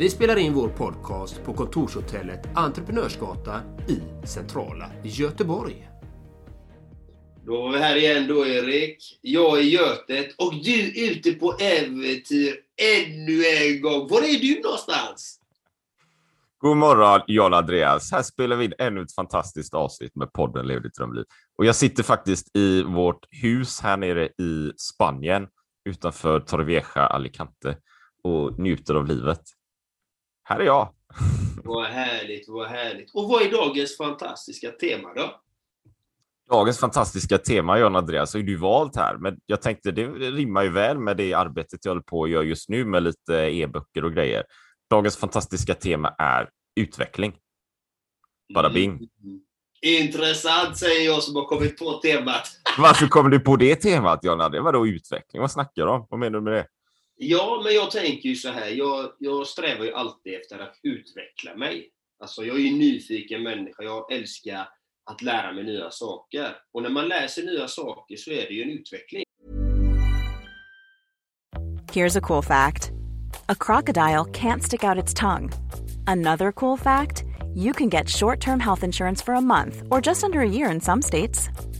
Vi spelar in vår podcast på kontorshotellet Entreprenörsgatan i centrala Göteborg. Då var vi här igen då Erik. Jag är Götet och du är ute på äventyr ännu en gång. Var är du någonstans? God morgon John Andreas. Här spelar vi in ännu ett fantastiskt avsnitt med podden Lev ditt drömliv. Och jag sitter faktiskt i vårt hus här nere i Spanien utanför Torrevieja, Alicante och njuter av livet. Här är jag. Vad härligt, vad härligt. Och vad är dagens fantastiska tema då? Dagens fantastiska tema, John Andreas, har du valt här, men jag tänkte det rimmar ju väl med det arbetet jag håller på att göra just nu med lite e-böcker och grejer. Dagens fantastiska tema är utveckling. Bada bing. Mm. Intressant säger jag som har kommit på temat. Varför kom du på det temat, John Andreas? Vadå utveckling? Vad snackar du om? Vad menar du med det? Ja, men jag tänker ju så här. Jag, jag strävar ju alltid efter att utveckla mig. Alltså, jag är ju en nyfiken människa. Jag älskar att lära mig nya saker. Och när man lär sig nya saker så är det ju en utveckling. Here's a cool fact. A crocodile can't stick out its tongue. Another cool fact, you can get short-term health insurance for a month or just under a year in some states.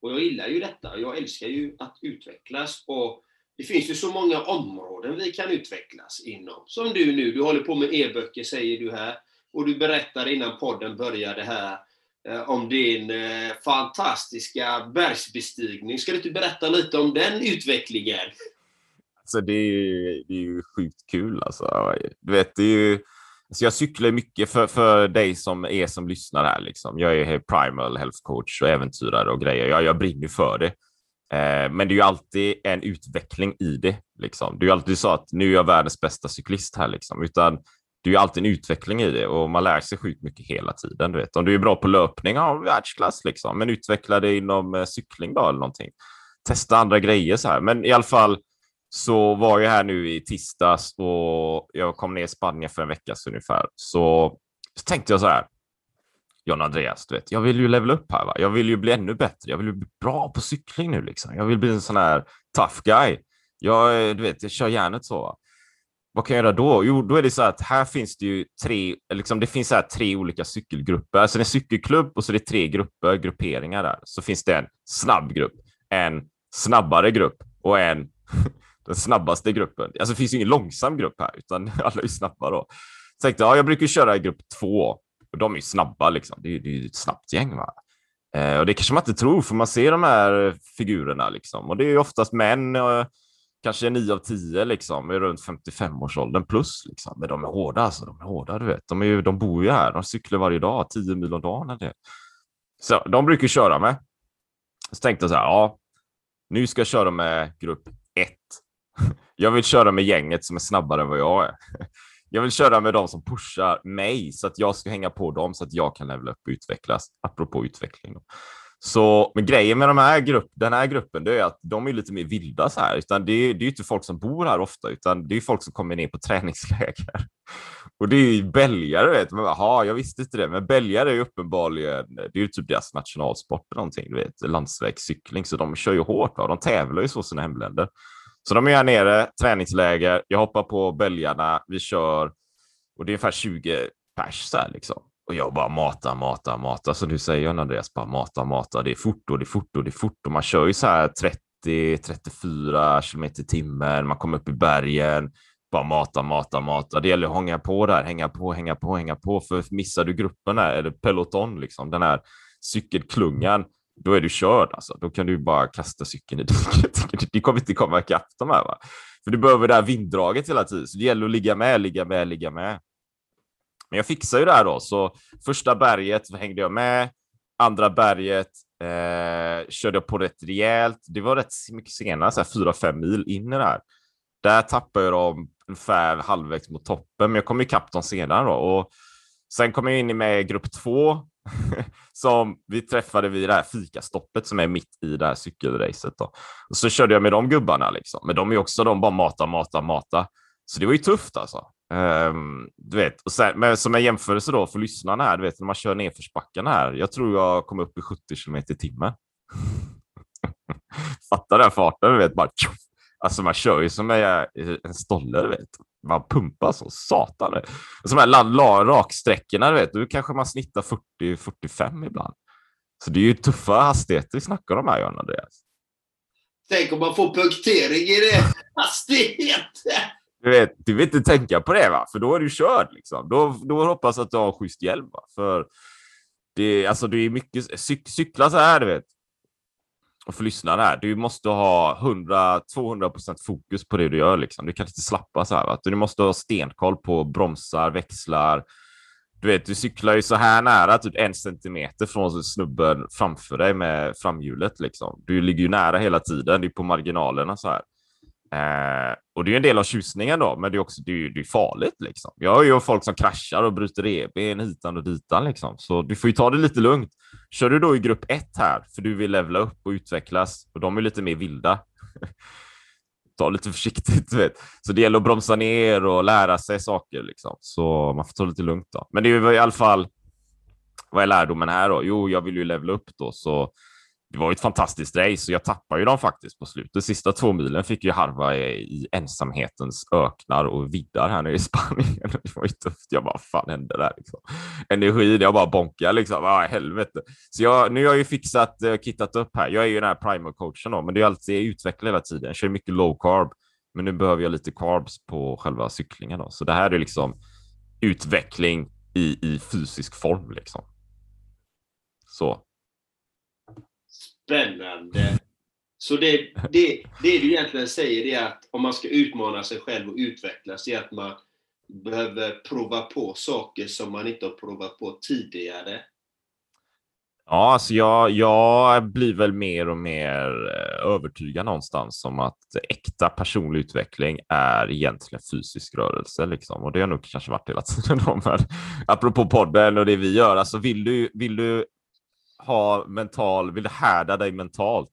Och jag gillar ju detta. Jag älskar ju att utvecklas. Och det finns ju så många områden vi kan utvecklas inom. Som du nu, du håller på med e-böcker säger du här. Och du berättade innan podden började här eh, om din eh, fantastiska bergsbestigning. Ska du inte berätta lite om den utvecklingen? Alltså det är ju, det är ju sjukt kul alltså. Du vet, det är ju... Alltså jag cyklar mycket för, för dig som är som lyssnar här. Liksom. Jag är primal health coach och äventyrare och grejer. Jag, jag brinner för det. Eh, men det är ju alltid en utveckling i det. Liksom. Det är ju alltid så att nu är jag världens bästa cyklist här. Liksom. Utan det är ju alltid en utveckling i det och man lär sig sjukt mycket hela tiden. Du vet. Om du är bra på löpning, ja, världsklass liksom. Men utveckla det inom eh, cykling då eller någonting. Testa andra grejer så här. Men i alla fall så var jag här nu i tisdags och jag kom ner i Spanien för en vecka sedan ungefär. Så, så tänkte jag så här. John Andreas, du vet, jag vill ju levela upp här. Va? Jag vill ju bli ännu bättre. Jag vill ju bli bra på cykling nu. Liksom. Jag vill bli en sån här tough guy. Jag, du vet, jag kör järnet så. Va? Vad kan jag göra då? Jo, då är det så att här finns det ju tre, liksom det finns så här tre olika cykelgrupper. Alltså det är en cykelklubb och så är det tre grupper, grupperingar där. Så finns det en snabb grupp, en snabbare grupp och en den snabbaste gruppen. Alltså det finns ju ingen långsam grupp här, utan alla är snabba då. Så tänkte jag, jag brukar köra i grupp två och de är ju snabba liksom. Det är, det är ett snabbt gäng. Va? Eh, och det kanske man inte tror, för man ser de här figurerna liksom. Och det är ju oftast män, eh, kanske nio av tio liksom, är runt 55-årsåldern plus liksom. Men de är hårda alltså, de är hårda, du vet. De, är ju, de bor ju här, de cyklar varje dag, 10 mil om dagen. Det. Så de brukar köra med. Så tänkte jag så här, ja, Nu ska jag köra med grupp ett. Jag vill köra med gänget som är snabbare än vad jag är. Jag vill köra med dem som pushar mig så att jag ska hänga på dem så att jag kan levela upp och utvecklas. Apropå utveckling. Då. Så men grejen med de här grupp, den här gruppen det är att de är lite mer vilda så här. Utan det, är, det är inte folk som bor här ofta, utan det är folk som kommer ner på träningsläger. Och det är ju belgare, vet man. Jaha, jag visste inte det, men belgare är ju uppenbarligen, det är ju typ deras nationalsport eller någonting, du vet, landsvägscykling, så de kör ju hårt, va? de tävlar ju så sina hemländer. Så de är här nere, träningsläger, jag hoppar på bälgarna, vi kör och det är ungefär 20 pers så här, liksom. Och jag bara matar, matar, matar. Så du säger Andreas, bara matar, matar. Det är fort och det är fort och det är fort. Och man kör ju så här 30, 34 kilometer i timmen. Man kommer upp i bergen, bara matar, matar, matar. Det gäller att hänga på där, hänga på, hänga på, hänga på. För missar du gruppen här, eller peloton, liksom, den här cykelklungan, då är du körd. Alltså. Då kan du bara kasta cykeln i diket. Du kommer inte komma ikapp de här. Va? För du behöver det här vinddraget hela tiden. Så det gäller att ligga med, ligga med, ligga med. Men jag fixade ju det här då, så första berget hängde jag med. Andra berget eh, körde jag på rätt rejält. Det var rätt mycket senare, så här 4-5 mil in i det här. Där tappade jag dem ungefär halvvägs mot toppen, men jag kom ikapp dem senare då. Och sen kom jag in med grupp två som vi träffade vid det här fikastoppet som är mitt i det här cykelracet. Då. Och så körde jag med de gubbarna, liksom. men de är också de bara mata, mata, mata. Så det var ju tufft alltså. Um, du vet, och sen, men som en jämförelse då för lyssnarna här, du vet när man kör nedförsbackarna här. Jag tror jag kom upp i 70 km i timmen. Fattar den farten, du vet bara. Tjoff. Alltså man kör ju som en, stolle, du vet. Man pumpar så satan. Och de här raksträckorna, du vet, då kanske man snittar 40-45 ibland. Så det är ju tuffa hastigheter vi snackar om här, John Andreas. Tänk om man får punktering i det hastighet! Du vet, du vill inte tänka på det, va? för då är du körd. Liksom. Då, då hoppas att du har schysst hjälm. Va? För det, alltså, det är mycket cyk, cykla så här, du vet. Och för lyssnarna här, du måste ha 100-200% fokus på det du gör. Liksom. Du kan inte slappa så här. Va? Du måste ha stenkoll på bromsar, växlar. Du vet, du cyklar ju så här nära, typ en centimeter från snubben framför dig med framhjulet. Liksom. Du ligger ju nära hela tiden, det är på marginalerna så här. Eh, och det är en del av tjusningen då, men det är också det är, det är farligt. Liksom. Jag har ju folk som kraschar och bryter revben hitan och ditan, liksom. så du får ju ta det lite lugnt. Kör du då i grupp ett här, för du vill levla upp och utvecklas, och de är lite mer vilda. ta lite försiktigt, vet. Så det gäller att bromsa ner och lära sig saker, liksom. så man får ta lite lugnt. då. Men det är i alla fall, vad är lärdomen här då? Jo, jag vill ju levla upp då, så det var ett fantastiskt race och jag tappade ju dem faktiskt på slutet. Sista två milen fick ju harva i ensamhetens öknar och viddar här nere i Spanien. Det var ju tufft. Jag bara, vad fan hände där? Liksom. Energi, jag bara bonkar liksom. Ah, helvete. Så jag, nu har jag ju fixat, uh, kittat upp här. Jag är ju den här primer coachen då, men det är alltid jag utvecklar hela tiden. Jag kör mycket low carb, men nu behöver jag lite carbs på själva cyklingen då. Så det här är liksom utveckling i, i fysisk form liksom. Så Spännande. Så det, det, det du egentligen säger är att om man ska utmana sig själv och utvecklas, är att man behöver prova på saker som man inte har provat på tidigare. Ja, alltså jag, jag blir väl mer och mer eh, övertygad någonstans om att äkta personlig utveckling är egentligen fysisk rörelse. Liksom. Och det har nog kanske varit hela tiden. Apropå podden och det vi gör, alltså vill du, vill du ha mental, vill du härda dig mentalt?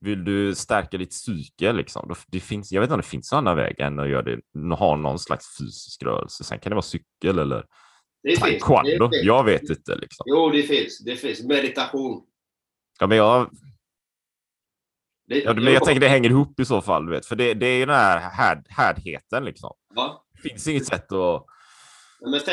Vill du stärka ditt psyke? Liksom? Det finns, jag vet inte om det finns någon annan väg än att göra det, ha någon slags fysisk rörelse. Sen kan det vara cykel eller det finns, taekwondo. Det jag vet inte. Liksom. Jo, det finns. Det finns. Meditation. Ja, men jag... Det, ja, men jag tänker det hänger ihop i så fall, du vet. För det, det är ju den här härd, härdheten liksom. Va? Det finns inget sätt att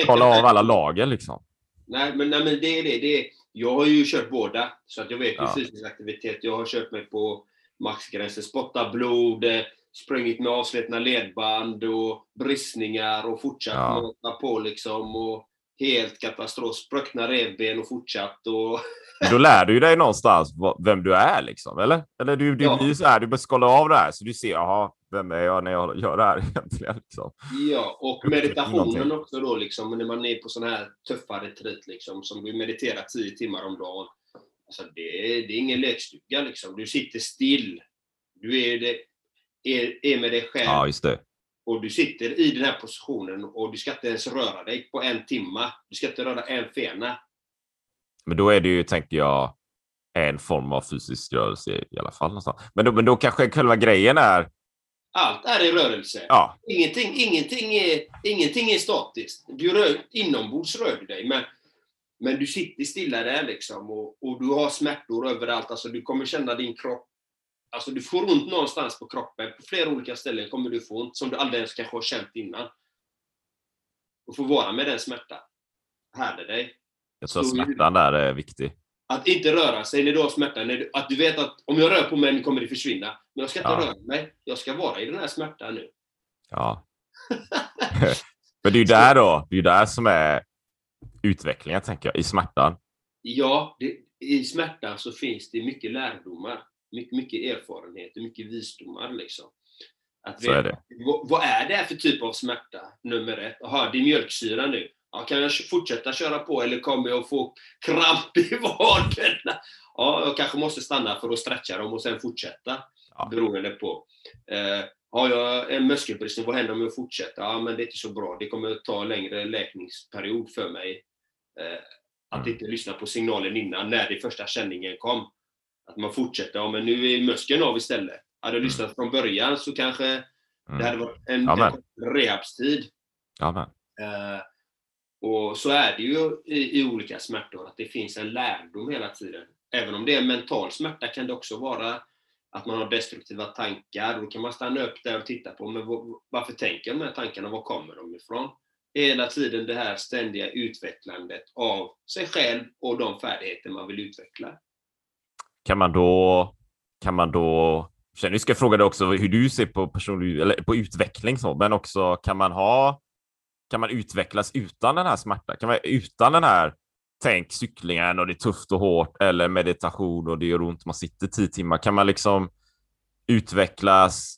kolla av alla lager liksom. Nej, men, nej, men det är det. det är, jag har ju kört båda, så att jag vet ja. fysisk aktivitet. Jag har kört mig på maxgränsen, spottat blod, sprungit med avslitna ledband och bristningar och fortsatt ja. på liksom. Och helt katastrof, spruckna revben och fortsatt. Och Då lär du ju dig någonstans vem du är, liksom, eller? Eller du, du ja. blir så här, du börjar skala av det här, så du ser, jaha, vem är jag när jag gör det här egentligen? Liksom. Ja, och meditationen också då, liksom, när man är på sån här tuffa retreat, liksom, som du mediterar tio timmar om dagen. Alltså det, det är ingen lekstuga, liksom. Du sitter still Du är, det, är, är med dig själv Ja, just det. och du sitter i den här positionen och du ska inte ens röra dig på en timma. Du ska inte röra en fena. Men då är det ju, tänker jag, en form av fysisk rörelse i alla fall. Någonstans. Men, då, men då kanske själva grejen är, Allt är i rörelse. ja, Ingenting, ingenting, är, ingenting är statiskt. Du rör, inombords rör du dig, men, men du sitter stilla där liksom och, och du har smärtor överallt. Alltså, du kommer känna din kropp. Alltså, du får ont någonstans på kroppen. På flera olika ställen kommer du få ont som du aldrig ens kanske har känt innan. Och få vara med den smärtan. Härda dig. Jag tror att smärtan där är viktig. Att inte röra sig när du har smärta. Du, att du vet att om jag rör på mig kommer det försvinna. Men jag ska inte Ja. röra mig. Jag ska vara i den här smärtan nu. Ja. Men det är ju där då, det är ju där som är utvecklingen, tänker jag, i smärtan. Ja, det, i smärtan så finns det mycket lärdomar. Mycket, mycket erfarenheter, mycket visdomar. Liksom. Att Så är det. Vad, vad är det här för typ av smärta? Nummer ett. Jaha, det är mjölksyra nu. Ja, kan jag fortsätta köra på eller kommer jag få kramp i vaderna? Ja, jag kanske måste stanna för att stretcha dem och sen fortsätta. Ja. Beroende på. Eh, har jag en muskelbristning, vad händer om jag fortsätter? Ja, men det är inte så bra. Det kommer att ta längre läkningsperiod för mig. Eh, att Mm. inte lyssna på signalen innan, när det första känningen kom. Att man fortsätter. Ja, men nu är muskeln av istället. Hade jag lyssnat från början så kanske Mm. det hade varit en, en rehabstid. Ja, men. Eh, och så är det ju i, i olika smärtor, att det finns en lärdom hela tiden. Även om det är mental smärta kan det också vara att man har destruktiva tankar. Då kan man stanna upp där och titta på men varför tänker jag de här tankarna, var kommer de ifrån? Hela tiden det här ständiga utvecklandet av sig själv och de färdigheter man vill utveckla. Kan man då, kan man då, Sen, nu ska jag fråga dig också hur du ser på personlig, eller på utveckling så, men också kan man ha, kan man utvecklas utan den här smärtan? Kan man, utan den här, tänk cyklingen och det är tufft och hårt eller meditation och det gör ont, man sitter tio timmar. Kan man liksom utvecklas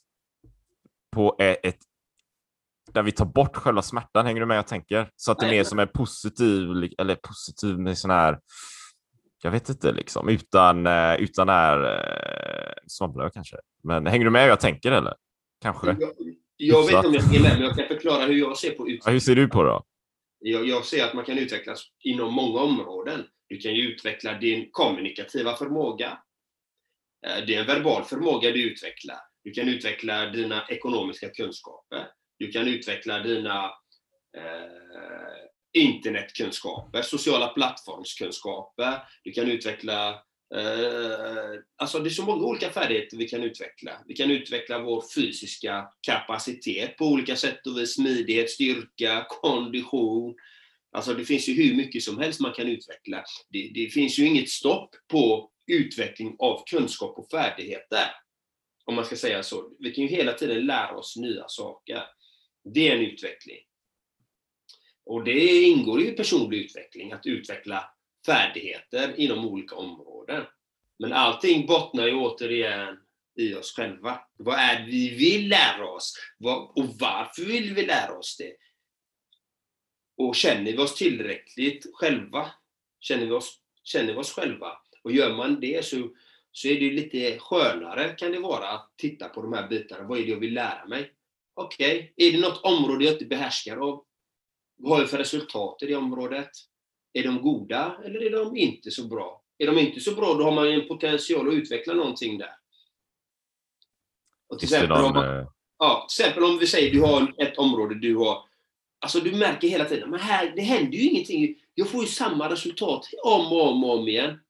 på ett, ett där vi tar bort själva smärtan, hänger du med jag tänker? Så att det är mer som en positiv, eller positiv med sån här, jag vet inte liksom, utan, eh, utan är, eh, svamlar jag kanske. Men hänger du med jag tänker eller? Kanske? Jag, vet inte om jag hänger med, men jag kan förklara hur jag ser på Ja, utveckling. hur ser du på det då? Jag, jag ser att man kan utvecklas inom många områden. Du kan ju utveckla din kommunikativa förmåga. Eh, Det är en verbal förmåga du utvecklar. Du kan utveckla dina ekonomiska kunskaper. Du kan utveckla dina eh, internetkunskaper, sociala plattformskunskaper. Du kan utveckla Eh, alltså det är så många olika färdigheter vi kan utveckla. Vi kan utveckla vår fysiska kapacitet på olika sätt och vis. Smidighet, styrka, kondition. Alltså det finns ju hur mycket som helst man kan utveckla. Det, det finns ju inget stopp på utveckling av kunskap och färdigheter. Om man ska säga så. Vi kan ju hela tiden lära oss nya saker. Det är en utveckling. Och det ingår ju i personlig utveckling, att utveckla färdigheter inom olika områden. Men allting bottnar ju återigen i oss själva. Vad är det vi vill lära oss? Och varför vill vi lära oss det? Och känner vi oss tillräckligt själva? Känner vi oss, känner vi oss själva? Och gör man det så, så är det ju lite skönare kan det vara att titta på de här bitarna. Vad är det jag vill lära mig? Okej, är det något område jag inte behärskar av? Vad har jag för resultat i det området? Är de goda eller är de inte så bra? Är de inte så bra, då har man ju en potential att utveckla någonting där. Och till exempel, om man, eh, ja, till exempel om vi säger du har ett område du har Alltså du märker hela tiden, men här, det händer ju ingenting. Jag får ju samma resultat om och om och om igen.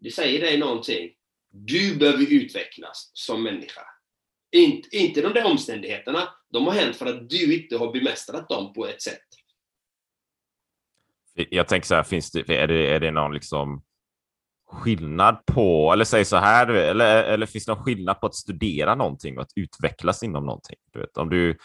Det säger dig någonting. Du behöver utvecklas som människa. Inte, inte de där omständigheterna. De har hänt för att du inte har bemästrat dem på ett sätt. Jag tänker så här, finns det, är, det, är det någon liksom skillnad på, eller säg så här, eller, eller finns det någon skillnad på att studera någonting och att utvecklas inom någonting? Du vet, om du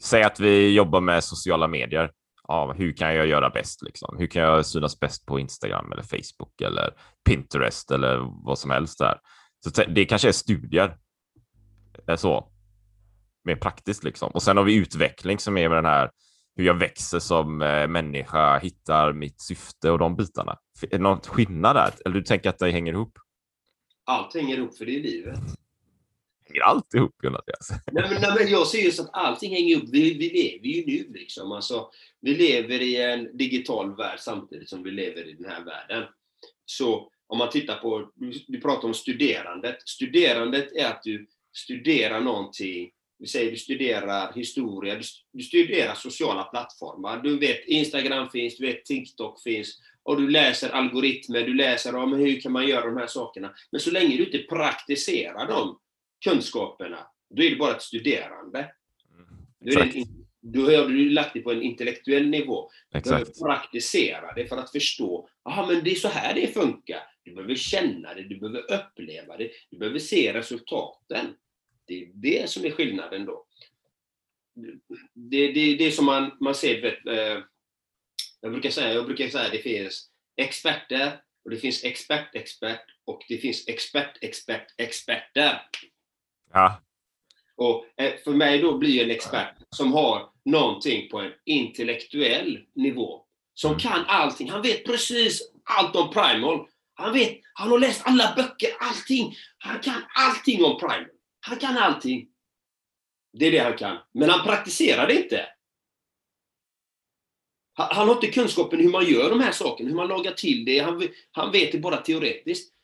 säger att vi jobbar med sociala medier, ja, hur kan jag göra bäst? Liksom? Hur kan jag synas bäst på Instagram eller Facebook eller Pinterest eller vad som helst där? Så det kanske är studier. Är så. Mer praktiskt liksom. Och sen har vi utveckling som är med den här hur jag växer som eh, människa, hittar mitt syfte och de bitarna. Är det någon skillnad där? Eller du tänker att det hänger ihop? Allt hänger ihop för det är livet. hänger allt ihop, Jonas. Nej, men, nej, men jag ser ju så att allting hänger ihop. Vi, vi lever ju nu liksom. Alltså, vi lever i en digital värld samtidigt som vi lever i den här världen. Så om man tittar på, du, du pratar om studerandet. Studerandet är att du studerar någonting vi säger du studerar historia, du, studerar sociala plattformar. Du vet Instagram finns, du vet TikTok finns, och du läser algoritmer, du läser om hur kan man göra de här sakerna. Men så länge du inte praktiserar de kunskaperna, då är det bara ett studerande. Det, då har du lagt det på en intellektuell nivå. Du behöver praktisera det för att förstå, jaha men det är så här det funkar. Du behöver känna det, du behöver uppleva det, du behöver se resultaten. Det är det som är skillnaden då. Det, det, det är som man, man ser, vet, eh, jag brukar säga, jag brukar säga det finns experter och det finns expert-expert och det finns expert-expert-experter. Ja. Och eh, för mig då blir en expert som har någonting på en intellektuell nivå. Som mm. kan allting. Han vet precis allt om Primal. Han vet, han har läst alla böcker, allting. Han kan allting om Primal. Han kan allting. Det är det han kan. Men han praktiserar det inte. Han har inte kunskapen hur man gör de här sakerna, hur man lagar till det. Han, han vet det bara teoretiskt.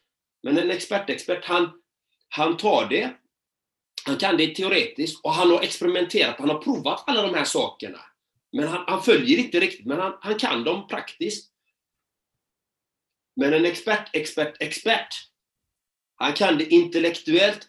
Men en expertexpert, han, han tar det, han kan det teoretiskt och han har experimenterat, han har provat alla de här sakerna. Men han, han följer inte riktigt, men han, han kan dem praktiskt. Men en expert, expert, expert, han kan det intellektuellt,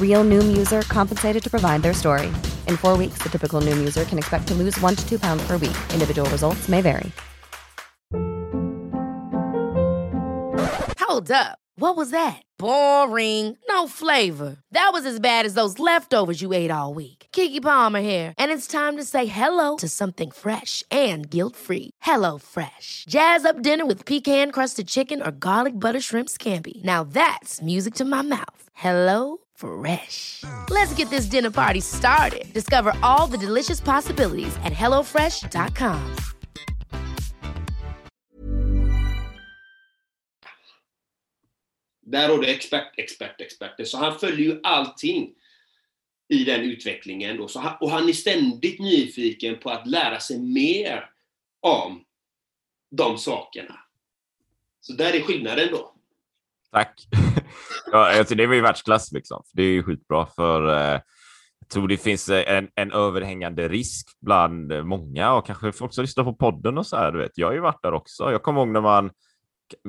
Real Noom user compensated to provide their story. In four weeks, the typical Noom user can expect to lose one to two pounds per week. Individual results may vary. Hold up. What was that? Boring. No flavor. That was as bad as those leftovers you ate all week. Kiki Palmer here, and it's time to say hello to something fresh and guilt-free. Hello Fresh. Jazz up dinner with pecan-crusted chicken or garlic butter shrimp scampi. Now that's music to my mouth. Hello Fresh. Let's get this dinner party started. Discover all the delicious possibilities at hellofresh.com. Där har du expert, expert, experter. Så han följer ju allting i den utvecklingen. Då. Så han, och han är ständigt nyfiken på att lära sig mer om de sakerna. Så där är skillnaden då. Tack. ja, alltså, det var ju världsklass liksom. Det är ju skitbra för eh, jag tror det finns eh, en, en överhängande risk bland många och kanske folk som lyssnar på podden och så här. Du vet, jag har ju varit där också. Jag kommer ihåg när man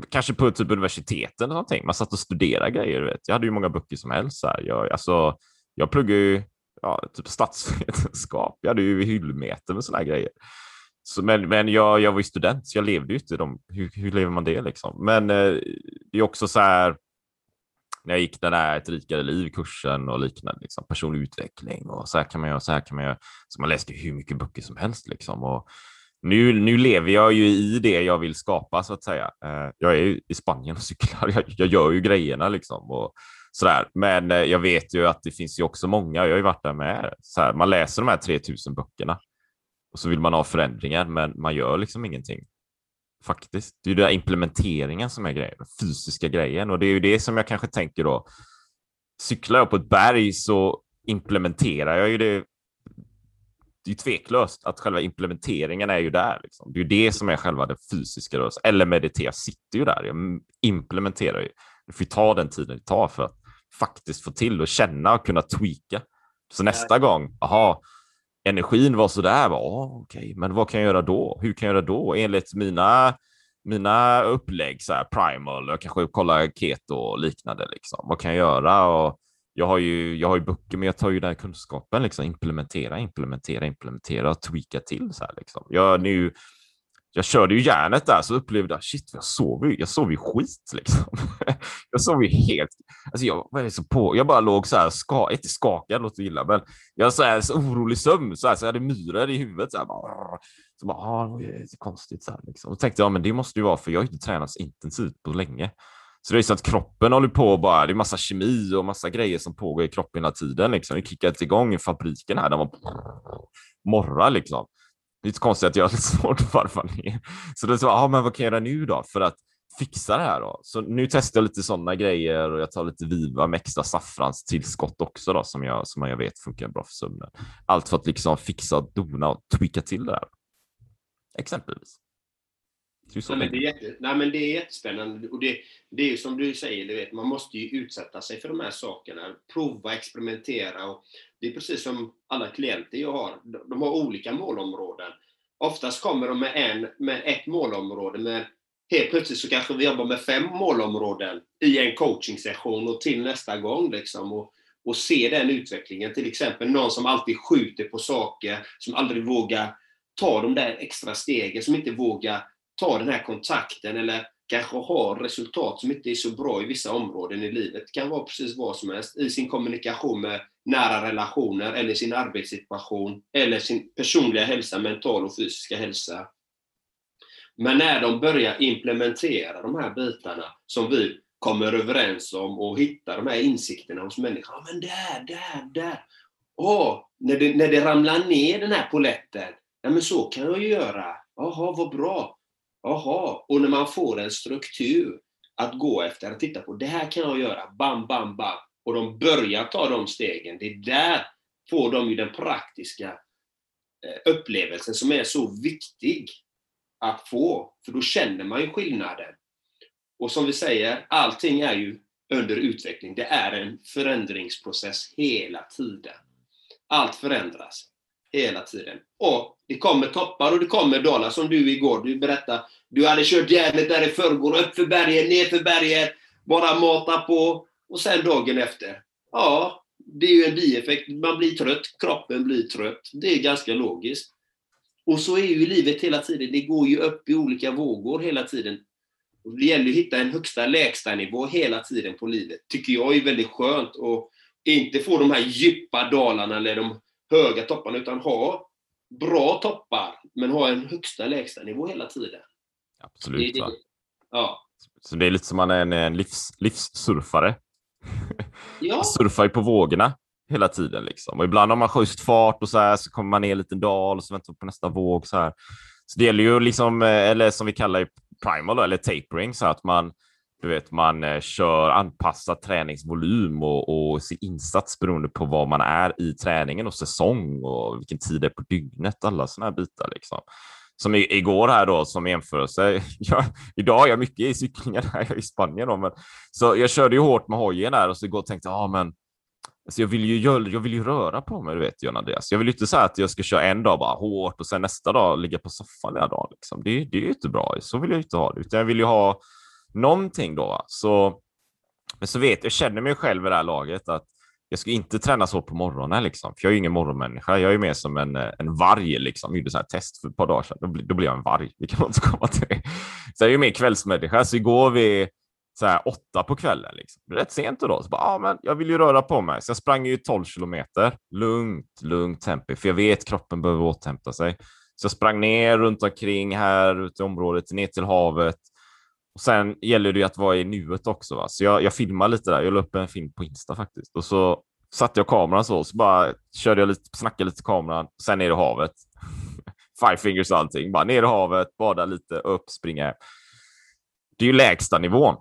kanske på typ universiteten eller någonting. Man satt och studerade grejer. Du vet. Jag hade ju många böcker som helst. Så här. Jag, alltså, jag pluggade ju ja, typ statsvetenskap. Jag hade ju hyllmeter med sådana grejer. Så, men men jag, jag var ju student, så jag levde ju inte de, hur, hur lever man det liksom? Men eh, det är också så här, när jag gick den där Ett rikare liv-kursen och liknande, liksom, personlig utveckling och så här kan man göra, så här kan man göra. Så man läste hur mycket böcker som helst liksom. Och nu, nu lever jag ju i det jag vill skapa så att säga. Eh, jag är ju i Spanien och cyklar, jag, jag gör ju grejerna liksom. Och, sådär. Men eh, jag vet ju att det finns ju också många, jag har ju varit där med, såhär, man läser de här 3000 böckerna och så vill man ha förändringar, men man gör liksom ingenting. Faktiskt. Det är ju den implementeringen som är grejen, den fysiska grejen. Och det är ju det som jag kanske tänker då. Cyklar jag på ett berg så implementerar jag ju det. Det är ju tveklöst att själva implementeringen är ju där. Liksom. Det är ju det som är själva den fysiska rörelsen. Eller meditera sitter ju där. Jag implementerar ju. Du får ta den tiden det tar för att faktiskt få till och känna och kunna tweaka. Så nästa gång, aha, energin var sådär, oh, okej, okay, men vad kan jag göra då? Hur kan jag göra då? Enligt mina, mina upplägg, så här, primal, jag kanske kollar keto och liknande, liksom. vad kan jag göra? Och jag har ju, jag har ju böcker, men jag tar ju den kunskapen, liksom, implementera, implementera, implementera och tweaka till. Så här, liksom. jag, nu, jag körde ju järnet där så upplevde jag shit, jag sov ju, jag sov ju skit liksom. jag sov ju helt, alltså jag var så på, jag bara låg så här, ska, inte skakad låter illa, men jag så här så orolig sömn så här, så jag hade myror i huvudet så här, bara, så bara, ah, det är konstigt så här liksom. Och tänkte jag, men det måste ju vara för jag har inte tränat så intensivt på länge. Så det är så att kroppen håller på bara, det är massa kemi och massa grejer som pågår i kroppen hela tiden liksom. Det kickar inte igång i fabriken här, den var morra liksom. Det är konstigt att jag har lite svårt att varva ner. Så då så, ja, men vad kan jag göra nu då för att fixa det här då? Så nu testar jag lite sådana grejer och jag tar lite Viva med extra saffranstillskott också då som jag, som jag vet funkar bra för sömnen. Allt för att liksom fixa, dona och tweaka till det här. Exempelvis. Nej, men det är, jätte, nej, men det är jättespännande. Och det, det är ju som du säger, du vet, man måste ju utsätta sig för de här sakerna. Prova, experimentera. Och det är precis som alla klienter jag har. De har olika målområden. Oftast kommer de med, en, med ett målområde, men helt plötsligt så kanske vi jobbar med fem målområden i en coachingsession och till nästa gång. Liksom. Och, och se den utvecklingen. Till exempel någon som alltid skjuter på saker, som aldrig vågar ta de där extra stegen, som inte vågar ta den här kontakten eller kanske har resultat som inte är så bra i vissa områden i livet. Det kan vara precis vad som helst. I sin kommunikation med nära relationer eller sin arbetssituation eller sin personliga hälsa, mental och fysiska hälsa. Men när de börjar implementera de här bitarna som vi kommer överens om och hittar de här insikterna hos människan. Ja, men där, där, där. Åh, när det, när det ramlar ner den här poletten. Ja, men så kan jag ju göra. Jaha, vad bra. Jaha, och när man får en struktur att gå efter, att titta på, det här kan jag göra, bam, bam, bam, och de börjar ta de stegen, det är där får de ju den praktiska eh, upplevelsen som är så viktig att få, för då känner man ju skillnaden. Och som vi säger, allting är ju under utveckling. Det är en förändringsprocess hela tiden. Allt förändras hela tiden. Och det kommer toppar och det kommer dalar, som du igår. Du berättade, du hade kört järnet där i förrgår, upp för bergen, ner för bergen, bara mata på. Och sen dagen efter. Ja, det är ju en bieffekt. Man blir trött, kroppen blir trött. Det är ganska logiskt. Och så är ju livet hela tiden. Det går ju upp i olika vågor hela tiden. Det gäller att hitta en högsta lägsta nivå hela tiden på livet. Tycker jag är väldigt skönt. Och inte få de här djupa dalarna eller de höga topparna, utan ha bra toppar, men ha en högsta lägsta nivå hela tiden. Absolut. Det, det, ja. Så det är lite som man är en, livs, livssurfare. Ja. Man surfar ju på vågorna hela tiden liksom. Och ibland har man schysst fart och så här så kommer man ner en liten dal och så väntar man på nästa våg så här. Så det gäller ju liksom, eh, eller som vi kallar det primal eller tapering, så att man du vet, man eh, kör anpassad träningsvolym och, och sin insats beroende på vad man är i träningen och säsong och vilken tid det är på dygnet. Alla sådana här bitar liksom. Som i, igår här då som jämförelse. Jag, idag är jag mycket i cyklingen här, i Spanien då, men så jag körde ju hårt med hojen där och så igår tänkte jag, ah, men Alltså jag, vill ju, jag vill ju röra på mig, du vet John Andreas. Jag vill ju inte säga att jag ska köra en dag bara hårt och sen nästa dag ligga på soffan hela dagen. Liksom. Det, det är ju inte bra. Så vill jag inte ha det. Utan jag vill ju ha någonting då. Så, men så vet jag, känner mig själv i det här laget att jag ska inte träna så på morgonen, liksom, för jag är ingen morgonmänniska. Jag är mer som en, eh, en varg. Liksom. Jag gjorde så här test för ett par dagar sedan. Då, då blev jag en varg. Det kan man inte komma till. Så jag är mer kvällsmänniska. Så igår vid så här, åtta på kvällen, liksom. rätt sent då, så bara, ah, men jag vill ju röra på mig. Så jag sprang ju 12 kilometer. Lugnt, lugnt tempo, för jag vet kroppen behöver återhämta sig. Så jag sprang ner runt omkring här ute i området, ner till havet och sen gäller det ju att vara i nuet också. Va? Så jag, jag filmade lite där. Jag la upp en film på Insta faktiskt. Och så satte jag kameran så, så bara körde jag lite, snackade lite till kameran, sen ner i havet. Five fingers och allting. Bara ner i havet, bada lite, upp, springa. Det är ju lägsta nivån.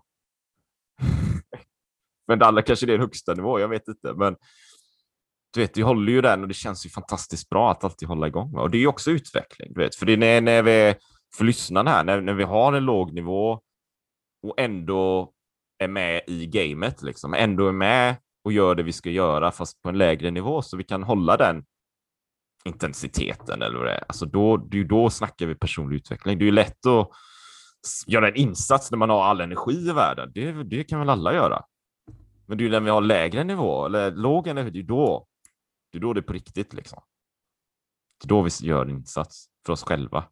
men alla kanske det är högsta nivå, jag vet inte. Men du vet, vi håller ju den och det känns ju fantastiskt bra att alltid hålla igång. Va? Och det är ju också utveckling, du vet. För det är när, när vi, för lyssnarna här, när, när vi har en låg nivå och ändå är med i gamet, liksom. ändå är med och gör det vi ska göra, fast på en lägre nivå, så vi kan hålla den intensiteten. Eller vad det är. Alltså då, det är då snackar vi personlig utveckling. Det är ju lätt att göra en insats när man har all energi i världen. Det, det kan väl alla göra. Men det är ju när vi har lägre nivå, eller låg energi, det är då det är då det är på riktigt. Liksom. Det är då vi gör en insats för oss själva.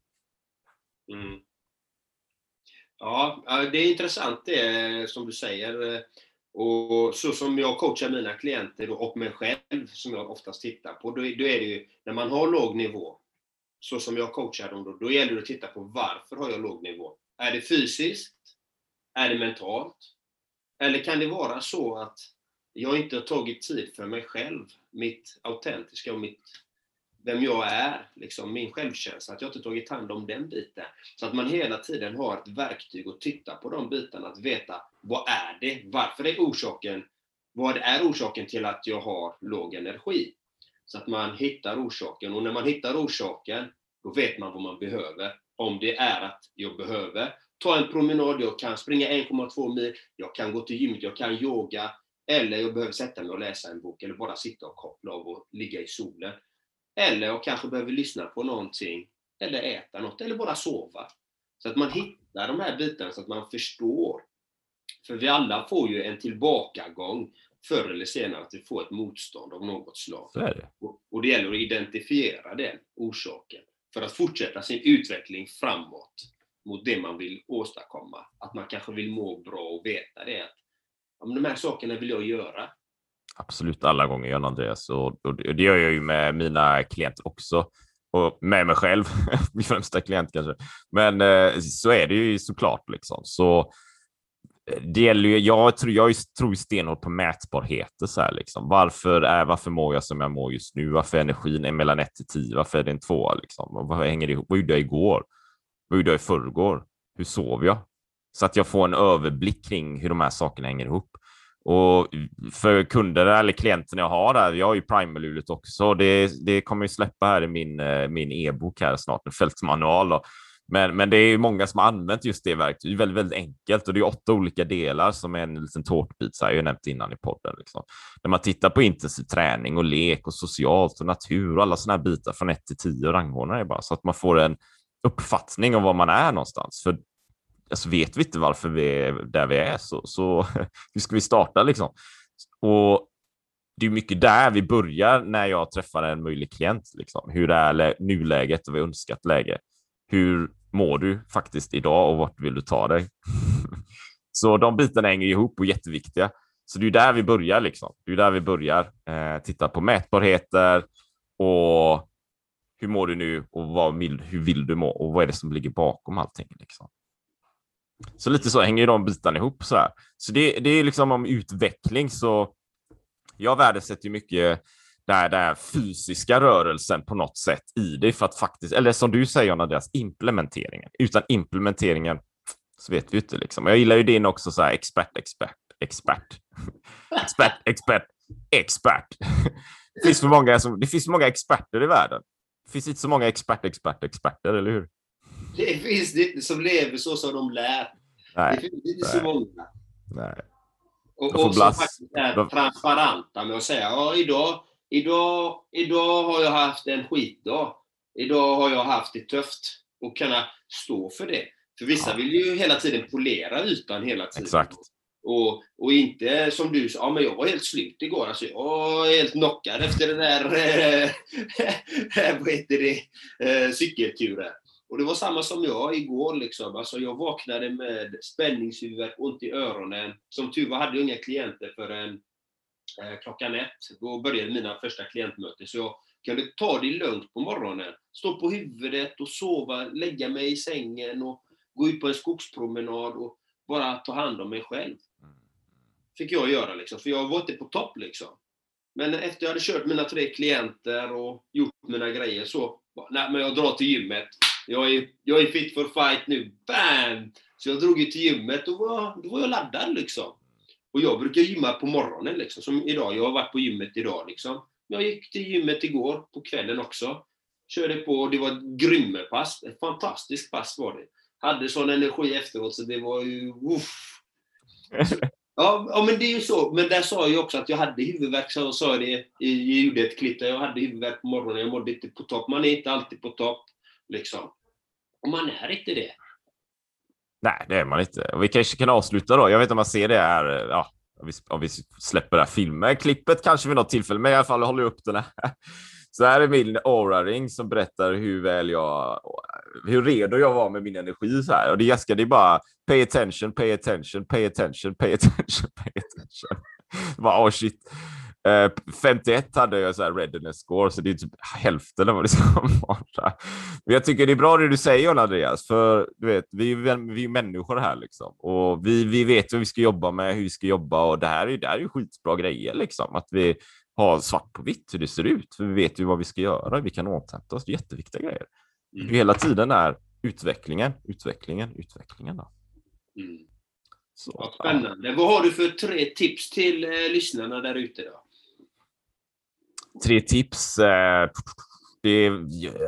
Mm. Ja, det är intressant det eh, som du säger. Eh, och så som jag coachar mina klienter och mig själv, som jag oftast tittar på, då, är det ju när man har låg nivå, så som jag coachar dem, då, då gäller det att titta på varför har jag låg nivå? Är det fysiskt? Är det mentalt? Eller kan det vara så att jag inte har tagit tid för mig själv, mitt autentiska och mitt, vem jag är, liksom min självkänsla, att jag inte tagit hand om den biten. Så att man hela tiden har ett verktyg att titta på de bitarna, att veta vad är det? Varför är orsaken? Vad är orsaken till att jag har låg energi? Så att man hittar orsaken och när man hittar orsaken, då vet man vad man behöver. Om det är att jag behöver ta en promenad, jag kan springa 1,2 mil, jag kan gå till gymmet, jag kan yoga, eller jag behöver sätta mig och läsa en bok, eller bara sitta och koppla av och ligga i solen. Eller jag kanske behöver lyssna på någonting, eller äta något, eller bara sova. Så att man hittar de här bitarna så att man förstår. För vi alla får ju en tillbakagång förr eller senare, att vi får ett motstånd av något slag. Det. Och, och det gäller att identifiera den orsaken för att fortsätta sin utveckling framåt mot det man vill åstadkomma. Att man kanske vill må bra och veta det. Att, ja, de här sakerna vill jag göra. Absolut alla gånger, John Andreas. Och, och det gör jag ju med mina klienter också. Och med mig själv, min främsta klient kanske. Men eh, så är det ju såklart. Liksom. Så eh, det gäller ju, jag tror, jag tror stenhårt på mätbarheter. Så här, liksom. varför, är, varför mår jag som jag mår just nu? Varför är energin är mellan 1 till 10? Varför är det en 2? Liksom? Vad hänger det ihop? Vad gjorde jag igår? Vad gjorde jag i förrgår? Hur sov jag? Så att jag får en överblick kring hur de här sakerna hänger ihop. Och för kunderna eller klienterna jag har där, jag har ju Primal-hjulet också, det, det kommer ju släppa här i min, eh, min e-bok här snart, en fältmanual. Då. Men, men det är ju många som har använt just det verktyget. Det är väldigt, väldigt enkelt och det är åtta olika delar som är en liten tårtbit, så här, jag har nämnt innan i podden. Liksom. När man tittar på intensiv träning och lek och socialt och natur och alla sådana här bitar från 1 till 10 rangordnar bara så att man får en uppfattning om var man är någonstans. För alltså, vet vi inte varför vi är där vi är, så, så hur ska vi starta liksom? Och det är mycket där vi börjar när jag träffar en möjlig klient. Liksom. Hur är nuläget och vad önskat läge? Hur mår du faktiskt idag och vart vill du ta dig? så de bitarna hänger ihop och är jätteviktiga. Så det är där vi börjar. Liksom. Det är där vi börjar. Eh, titta på mätbarheter och hur mår du nu och vad vill, hur vill du må och vad är det som ligger bakom allting? Liksom. Så lite så hänger de bitarna ihop. Så, här. så det, det är liksom om utveckling. Så jag värdesätter mycket den där fysiska rörelsen på något sätt i det för att faktiskt, eller som du säger Andreas, implementeringen. Utan implementeringen så vet vi inte liksom. Jag gillar ju din också så här expert, expert, expert, expert, expert, expert. Det finns för många, som, det finns för många experter i världen. Det finns inte så många expert, expert, experter, eller hur? Det finns det inte som lever så som de lär. Nej, det finns inte så många. Nej. Och, och som faktiskt är de... transparenta med att säga ja, idag, idag, idag har jag haft en skitdag. Idag har jag haft det tufft. Och kunna stå för det. För vissa ja. vill ju hela tiden polera ytan hela tiden. Exakt. Och, och inte som du sa, ja, men jag var helt slut igår. Alltså, jag var helt knockad efter den där vad heter det, eh, cykelturen. Och det var samma som jag igår. Liksom. Alltså, jag vaknade med spänningshuvud, ont i öronen. Som tur var hade jag inga klienter förrän eh, klockan ett. Då började mina första klientmöten. Så jag kunde ta det lugnt på morgonen. Stå på huvudet och sova, lägga mig i sängen och gå ut på en skogspromenad och bara ta hand om mig själv fick jag göra, liksom, för jag var inte på topp. Liksom. Men efter jag hade kört mina tre klienter och gjort mina grejer så, nej men jag drar till gymmet. Jag är, jag är fit for fight nu. Bam! Så jag drog ju till gymmet och var, då var jag laddad liksom. Och jag brukar gymma på morgonen liksom, som idag. Jag har varit på gymmet idag liksom. Jag gick till gymmet igår på kvällen också. Körde på, det var ett grymmepass. Ett fantastiskt pass var det. Hade sån energi efteråt så det var ju... Uff. Ja, ja, men det är ju så. Men där sa jag också att jag hade huvudvärk, så sa jag det. Jag gjorde ett klipp där jag hade huvudvärk på morgonen. Jag mådde inte på topp. Man är inte alltid på topp. Liksom. Och man är inte det. Nej, det är man inte. Och vi kanske kan avsluta då. Jag vet inte om man ser det här. Ja, om vi, om vi släpper det här filmen. Klippet kanske vid något tillfälle, men i alla fall håller jag upp den här. Så här är min aura-ring som berättar hur väl jag, hur redo jag var med min energi så här. Och det är det är bara pay attention, pay attention, pay attention, pay attention, pay attention. bara, oh shit. 51 eh, hade jag så här readiness score, så det är typ hälften av vad det ska vara. Men jag tycker det är bra det du säger, Andreas, för du vet, vi, är, vi är människor här liksom och vi, vi vet vad vi ska jobba med, hur vi ska jobba och det här är, det här är skitbra grejer liksom. Att vi har svart på vitt hur det ser ut, för vi vet ju vad vi ska göra, vi kan återhämta oss, det är jätteviktiga grejer. Mm. Hela tiden är utvecklingen, utvecklingen, utvecklingen. Då. Mm. Så, Vad spännande. Ja. Vad har du för tre tips till eh, lyssnarna där ute? då? Tre tips. Eh, det,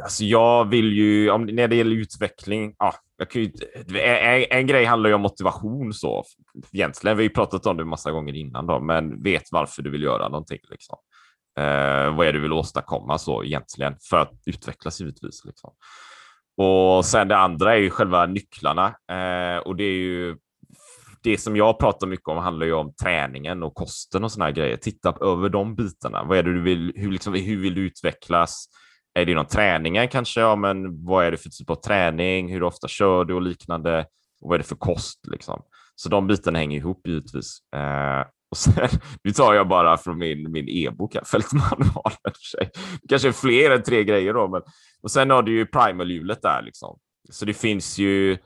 alltså jag vill ju, om, när det gäller utveckling, ja, jag kan ju, en, en grej handlar ju om motivation så egentligen. Vi har ju pratat om det massa gånger innan då, men vet varför du vill göra någonting. Liksom. Eh, vad är det du vill åstadkomma så egentligen för att utvecklas givetvis. Liksom. Och sen det andra är ju själva nycklarna eh, och det är ju det som jag pratar mycket om handlar ju om träningen och kosten och såna här grejer. Titta över de bitarna. Vad är det du vill? Hur, liksom, hur vill du utvecklas? Är det inom träningen kanske? Ja, men vad är det för typ av träning? Hur ofta kör du och liknande? Och vad är det för kost liksom? Så de bitarna hänger ihop givetvis. Eh, och sen, nu tar jag bara från min, min e-bok, fältmanualen. Det kanske är fler än tre grejer då, men och sen har du ju primalhjulet där liksom. Så det finns ju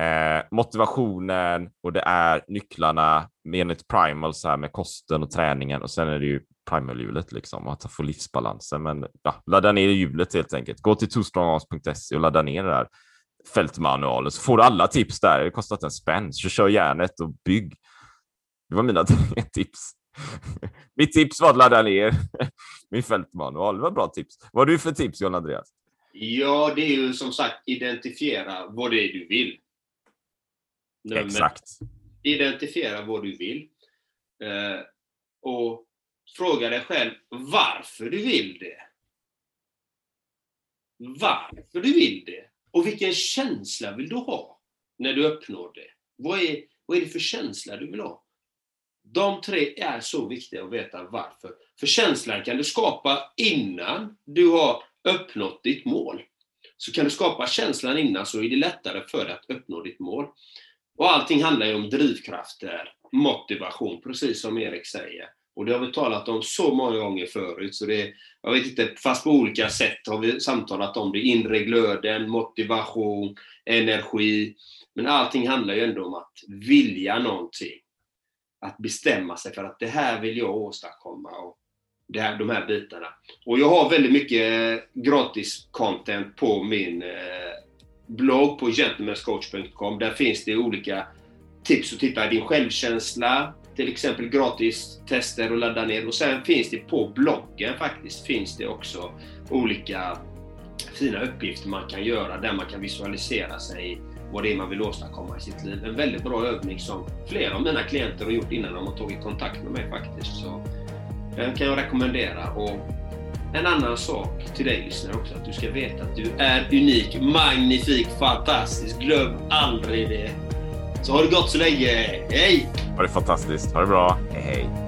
Eh, motivationen och det är nycklarna enligt primal så här med kosten och träningen och sen är det ju primalhjulet, liksom och att få livsbalansen. Men ja, ladda ner hjulet helt enkelt. Gå till twostrongarms.se och ladda ner det där fältmanualen så får du alla tips där. Det kostar inte en spänn. Så kör järnet och bygg. Det var mina tips. Mitt tips var att ladda ner min fältmanual. Det var bra tips. Vad har du för tips John Andreas? Ja, det är ju som sagt identifiera vad det är du vill. Nummer, Exakt. Identifiera vad du vill. Eh, och fråga dig själv varför du vill det. Varför du vill det. Och vilken känsla vill du ha när du uppnår det? Vad är, vad är det för känsla du vill ha? De tre är så viktiga att veta varför. För känslan kan du skapa innan du har uppnått ditt mål. Så kan du skapa känslan innan så är det lättare för dig att uppnå ditt mål. Och allting handlar ju om drivkrafter, motivation, precis som Erik säger. Och det har vi talat om så många gånger förut, så det, jag vet inte, fast på olika sätt har vi samtalat om det. Inre glöden, motivation, energi. Men allting handlar ju ändå om att vilja någonting. Att bestämma sig för att det här vill jag åstadkomma. Och det här, de här bitarna. Och jag har väldigt mycket gratis content på min eh, blogg på gentlemanscoach.com. Där finns det olika tips att titta din självkänsla, till exempel gratis tester och ladda ner. Och sen finns det på bloggen faktiskt finns det också olika fina uppgifter man kan göra där man kan visualisera sig vad det är man vill åstadkomma i sitt liv. En väldigt bra övning som flera av mina klienter har gjort innan de har tagit kontakt med mig faktiskt. Så den kan jag rekommendera. Och en annan sak till dig lyssnare också, att du ska veta att du är unik, magnifik, fantastisk. Glöm aldrig det. Så har det gott så länge. Hej! Ha det fantastiskt. Ha det bra. Hej, hej.